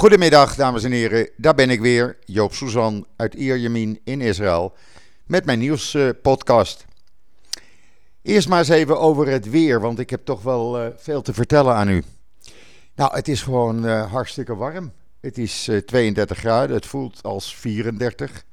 Goedemiddag, dames en heren. Daar ben ik weer, Joop Suzan uit Ierjemien in Israël, met mijn nieuwspodcast. Eerst maar eens even over het weer, want ik heb toch wel uh, veel te vertellen aan u. Nou, het is gewoon uh, hartstikke warm. Het is uh, 32 graden, het voelt als 34.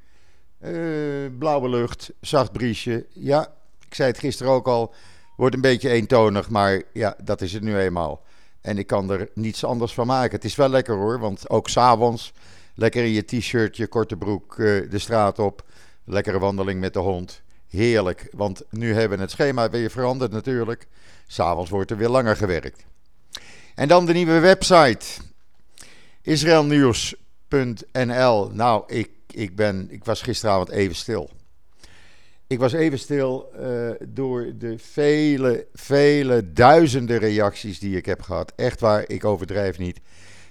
blauwe lucht, zacht briesje. Ja, ik zei het gisteren ook al, wordt een beetje eentonig, maar ja, dat is het nu eenmaal. En ik kan er niets anders van maken. Het is wel lekker hoor, want ook s'avonds lekker in je t-shirt, je korte broek uh, de straat op. Lekkere wandeling met de hond. Heerlijk, want nu hebben we het schema weer veranderd natuurlijk. S'avonds wordt er weer langer gewerkt. En dan de nieuwe website. Israelnieuws.nl Nou, ik, ik, ben, ik was gisteravond even stil. Ik was even stil uh, door de vele, vele duizenden reacties die ik heb gehad. Echt waar, ik overdrijf niet.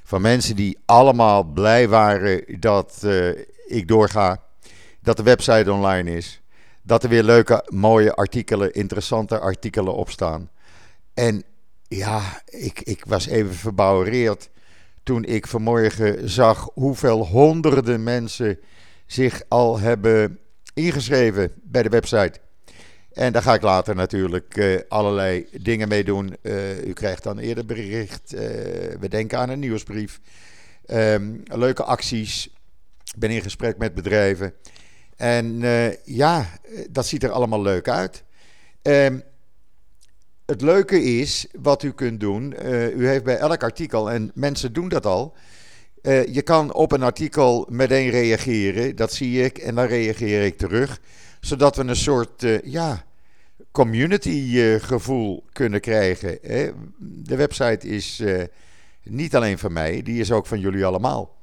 Van mensen die allemaal blij waren dat uh, ik doorga. Dat de website online is. Dat er weer leuke, mooie artikelen, interessante artikelen op staan. En ja, ik, ik was even verbouwereerd toen ik vanmorgen zag hoeveel honderden mensen zich al hebben ingeschreven bij de website. En daar ga ik later natuurlijk uh, allerlei dingen mee doen. Uh, u krijgt dan eerder bericht. Uh, we denken aan een nieuwsbrief. Um, leuke acties. Ik ben in gesprek met bedrijven. En ja, dat ziet er allemaal leuk uit. Um, het leuke is wat u kunt doen. u heeft bij elk artikel, en mensen doen dat al. Uh, je kan op een artikel meteen reageren, dat zie ik, en dan reageer ik terug. Zodat we een soort uh, ja, community uh, gevoel kunnen krijgen. Hè? De website is niet alleen van mij, die is ook van jullie allemaal.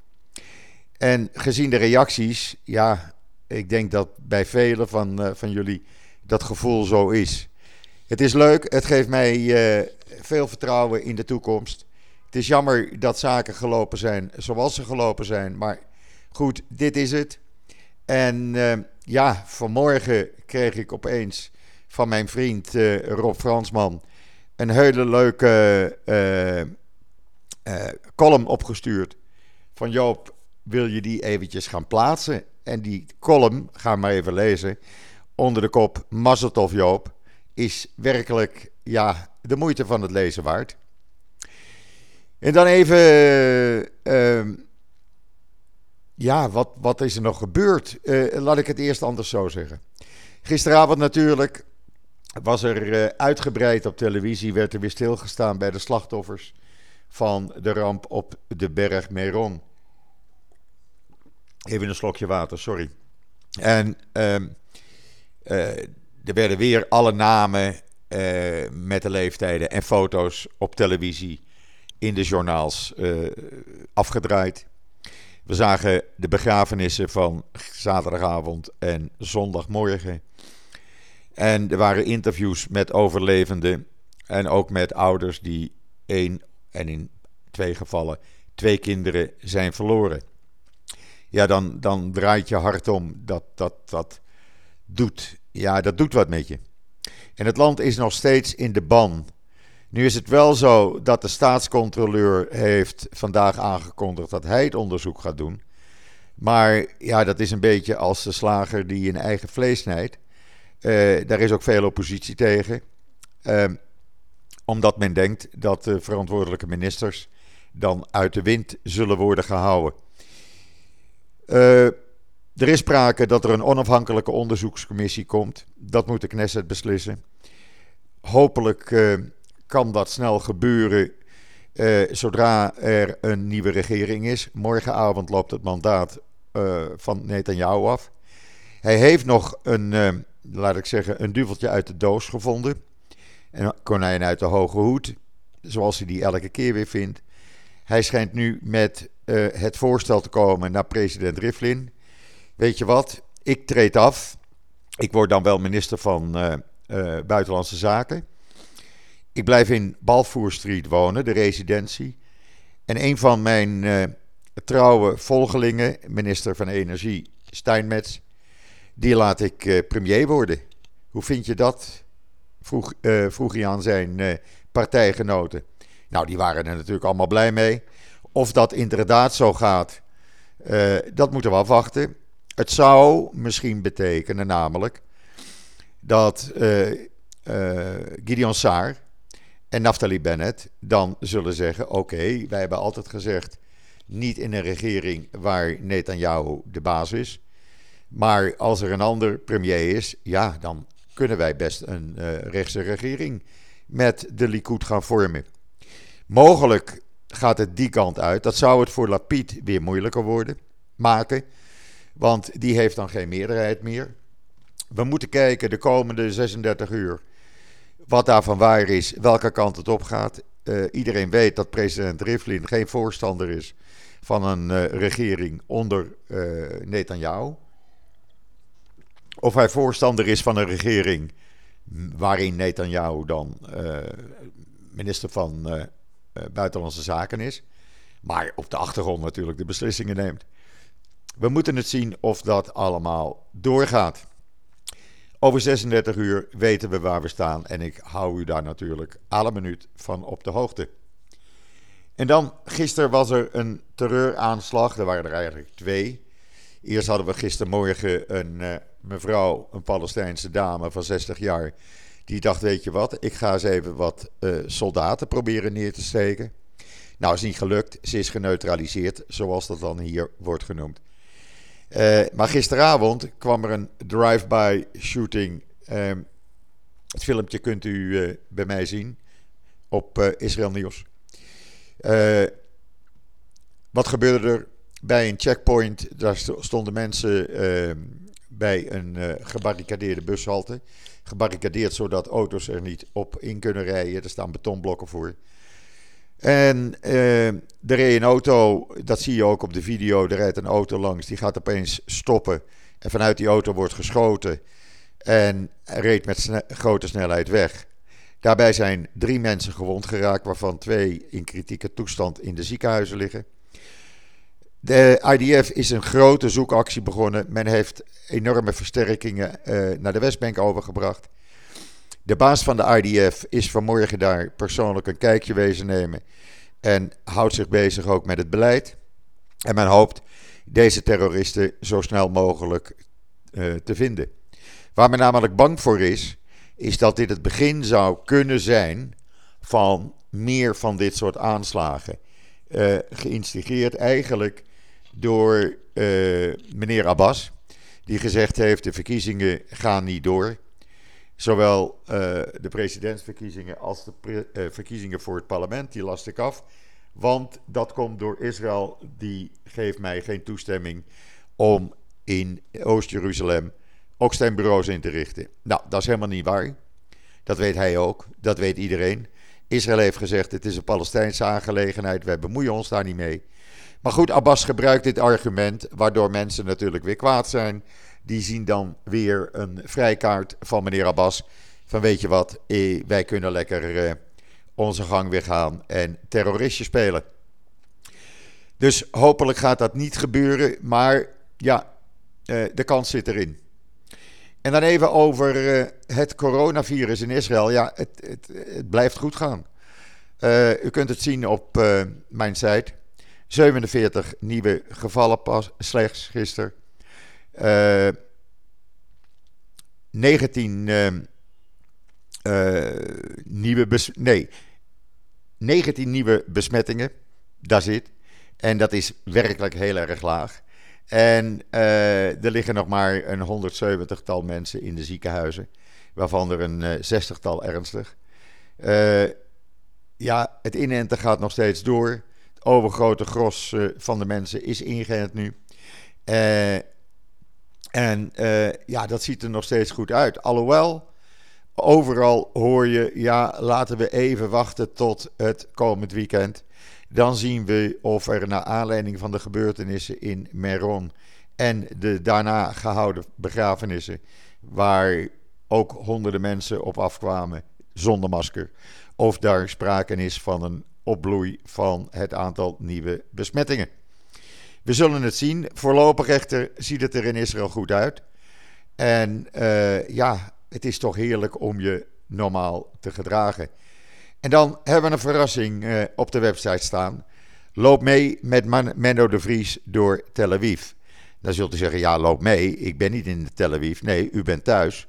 En gezien de reacties, ja, ik denk dat bij velen van, van jullie dat gevoel zo is. Het is leuk, het geeft mij veel vertrouwen in de toekomst. Het is jammer dat zaken gelopen zijn zoals ze gelopen zijn. Maar goed, dit is het. En uh, ja, vanmorgen kreeg ik opeens van mijn vriend uh, Rob Fransman een hele leuke uh, column opgestuurd. Van Joop, wil je die eventjes gaan plaatsen? En die column, ga maar even lezen, onder de kop Mazzeltof Joop, is werkelijk ja, de moeite van het lezen waard. En dan even. Uh, ja, wat, wat is er nog gebeurd? Uh, laat ik het eerst anders zo zeggen. Gisteravond natuurlijk was er uh, uitgebreid op televisie, werd er weer stilgestaan bij de slachtoffers van de ramp op de berg Meron. Even een slokje water, sorry. En ehm, er werden weer alle namen met de leeftijden en foto's op televisie in de journaals uh, afgedraaid. We zagen de begrafenissen van zaterdagavond en zondagmorgen. En er waren interviews met overlevenden en ook met ouders die één en in twee gevallen twee kinderen zijn verloren. Ja, dan, dan draait je hart om. Dat, dat, dat doet, ja, dat doet wat met je. En het land is nog steeds in de ban nu is het wel zo dat de staatscontroleur heeft vandaag aangekondigd dat hij het onderzoek gaat doen. Maar ja, dat is een beetje als de slager die in eigen vlees snijdt. Uh, daar is ook veel oppositie tegen. Uh, omdat men denkt dat de verantwoordelijke ministers dan uit de wind zullen worden gehouden. Uh, er is sprake dat er een onafhankelijke onderzoekscommissie komt. Dat moet de Knesset beslissen. Hopelijk kan dat snel gebeuren uh, zodra er een nieuwe regering is. Morgenavond loopt het mandaat uh, van Netanyahu af. Hij heeft nog een, uh, laat ik zeggen, een duveltje uit de doos gevonden. Een konijn uit de hoge hoed, zoals hij die elke keer weer vindt. Hij schijnt nu met het voorstel te komen naar president Rivlin. Weet je wat? Ik treed af. Ik word dan wel minister van Buitenlandse Zaken. Ik blijf in Balfour Street wonen, de residentie. En een van mijn uh, trouwe volgelingen, minister van Energie Steinmetz, die laat ik uh, premier worden. Hoe vind je dat? Vroeg, uh, vroeg hij aan zijn partijgenoten. Nou, die waren er natuurlijk allemaal blij mee. Of dat inderdaad zo gaat, dat moeten we afwachten. Het zou misschien betekenen, namelijk, dat Gideon Saar en Naftali Bennett dan zullen zeggen: Oké, wij hebben altijd gezegd. Niet in een regering waar Netanyahu de baas is. Maar als er een ander premier is, ja, dan kunnen wij best een uh, rechtse regering met de Likud gaan vormen. Mogelijk gaat het die kant uit. Dat zou het voor Lapid weer moeilijker worden, maken. Want die heeft dan geen meerderheid meer. We moeten kijken de komende 36 uur wat daarvan waar is, welke kant het op gaat. Uh, iedereen weet dat president Rivlin geen voorstander is van een uh, regering onder uh, Netanyahu. Of hij voorstander is van een regering waarin Netanyahu dan minister van Buitenlandse Zaken is. Maar op de achtergrond natuurlijk de beslissingen neemt. We moeten het zien of dat allemaal doorgaat. Over 36 uur weten we waar we staan en ik hou u daar natuurlijk alle minuut van op de hoogte. En dan, gisteren was er een terreuraanslag, er waren er eigenlijk twee. Eerst hadden we gistermorgen een uh, mevrouw, een Palestijnse dame van 60 jaar, die dacht, weet je wat, ik ga eens even wat uh, soldaten proberen neer te steken. Nou, is niet gelukt, ze is geneutraliseerd, zoals dat dan hier wordt genoemd. Uh, maar gisteravond kwam er een drive-by shooting. Uh, het filmpje kunt u uh, bij mij zien op uh, Israël Nieuws. wat gebeurde er bij een checkpoint? Daar stonden mensen ehm, bij een gebarricadeerde bushalte. Gebarricadeerd zodat auto's er niet op in kunnen rijden. Er staan betonblokken voor. En uh, er reed een auto, dat zie je ook op de video, er rijdt een auto langs, die gaat opeens stoppen. En vanuit die auto wordt geschoten en reed met grote snelheid weg. Daarbij zijn drie mensen gewond geraakt, waarvan twee in kritieke toestand in de ziekenhuizen liggen. De IDF is een grote zoekactie begonnen. Men heeft enorme versterkingen uh, naar de Westbank overgebracht. De baas van de IDF is vanmorgen daar persoonlijk een kijkje wezen nemen. En houdt zich bezig ook met het beleid. En men hoopt deze terroristen zo snel mogelijk uh, te vinden. Waar men namelijk bang voor is, is dat dit het begin zou kunnen zijn van meer van dit soort aanslagen. Uh, geïnstigeerd eigenlijk door uh, meneer Abbas, die gezegd heeft: de verkiezingen gaan niet door. Zowel uh, de presidentsverkiezingen als de uh, verkiezingen voor het parlement, die last ik af. Want dat komt door Israël, die geeft mij geen toestemming om in Oost-Jeruzalem ook stembureaus in te richten. Nou, dat is helemaal niet waar. Dat weet hij ook, dat weet iedereen. Israël heeft gezegd: het is een Palestijnse aangelegenheid, wij bemoeien ons daar niet mee. Maar goed, Abbas gebruikt dit argument, waardoor mensen natuurlijk weer kwaad zijn die zien dan weer een vrijkaart van meneer Abbas. Van weet je wat, eh, wij kunnen lekker eh, onze gang weer gaan en terroristje spelen. Dus hopelijk gaat dat niet gebeuren, maar ja, eh, de kans zit erin. En dan even over het coronavirus in Israël. Ja, het, het, het blijft goed gaan. U kunt het zien op mijn site. 47 nieuwe gevallen pas slechts gisteren. 19 uh, uh, nieuwe nee, 19 nieuwe besmettingen, daar zit. En dat is werkelijk heel erg laag. En er liggen nog maar een 170-tal mensen in de ziekenhuizen, waarvan er een uh, 60-tal ernstig. Ja, het inenten gaat nog steeds door. Het overgrote gros van de mensen is ingeënt nu. En uh, ja, dat ziet er nog steeds goed uit. Alhoewel, overal hoor je, ja, laten we even wachten tot het komend weekend. Dan zien we of er naar aanleiding van de gebeurtenissen in Meron en de daarna gehouden begrafenissen, waar ook honderden mensen op afkwamen zonder masker, of daar sprake is van een opbloei van het aantal nieuwe besmettingen. We zullen het zien. Voorlopig echter ziet het er in Israël goed uit. En uh, ja, het is toch heerlijk om je normaal te gedragen. En dan hebben we een verrassing uh, op de website staan. Loop mee met Menno de Vries door Tel Aviv. Dan zult u zeggen, ja, loop mee. Ik ben niet in Tel Aviv. Nee, u bent thuis.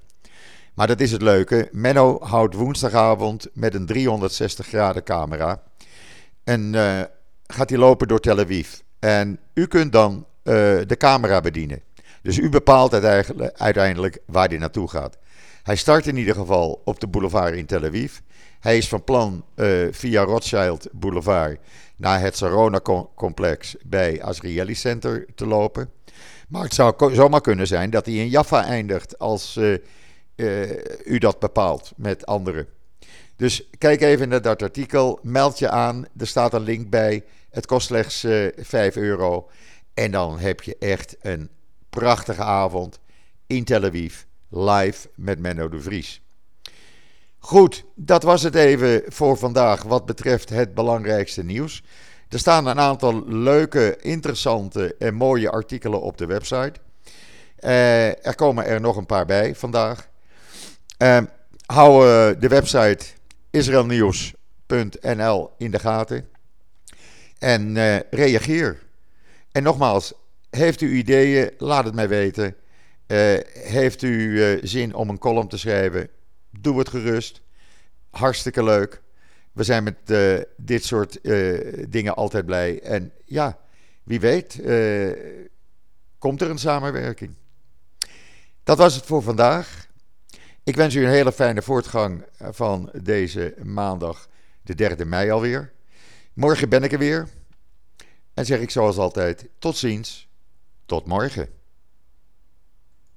Maar dat is het leuke. Menno houdt woensdagavond met een 360 graden camera. En uh, gaat hij lopen door Tel Aviv. En u kunt dan uh, de camera bedienen. Dus u bepaalt uiteindelijk waar hij naartoe gaat. Hij start in ieder geval op de boulevard in Tel Aviv. Hij is van plan uh, via Rothschild Boulevard naar het Sarona-complex bij Azrieli Center te lopen. Maar het zou zomaar kunnen zijn dat hij in Jaffa eindigt als uh, u dat bepaalt met anderen. Dus kijk even naar dat artikel, meld je aan, er staat een link bij. Het kost slechts uh, 5 euro. En dan heb je echt een prachtige avond in Tel Aviv, live met Menno de Vries. Goed, dat was het even voor vandaag wat betreft het belangrijkste nieuws. Er staan een aantal leuke, interessante en mooie artikelen op de website. Uh, er komen er nog een paar bij vandaag. Uh, hou uh, de website israelnieuws.nl in de gaten. En reageer. En nogmaals, heeft u ideeën? Laat het mij weten. heeft u zin om een column te schrijven? Doe het gerust. Hartstikke leuk. We zijn met dit soort dingen altijd blij. En ja, wie weet, komt er een samenwerking. Dat was het voor vandaag. Ik wens u een hele fijne voortgang van deze maandag, de 3e mei alweer. Morgen ben ik er weer. En zeg ik zoals altijd: tot ziens, tot morgen.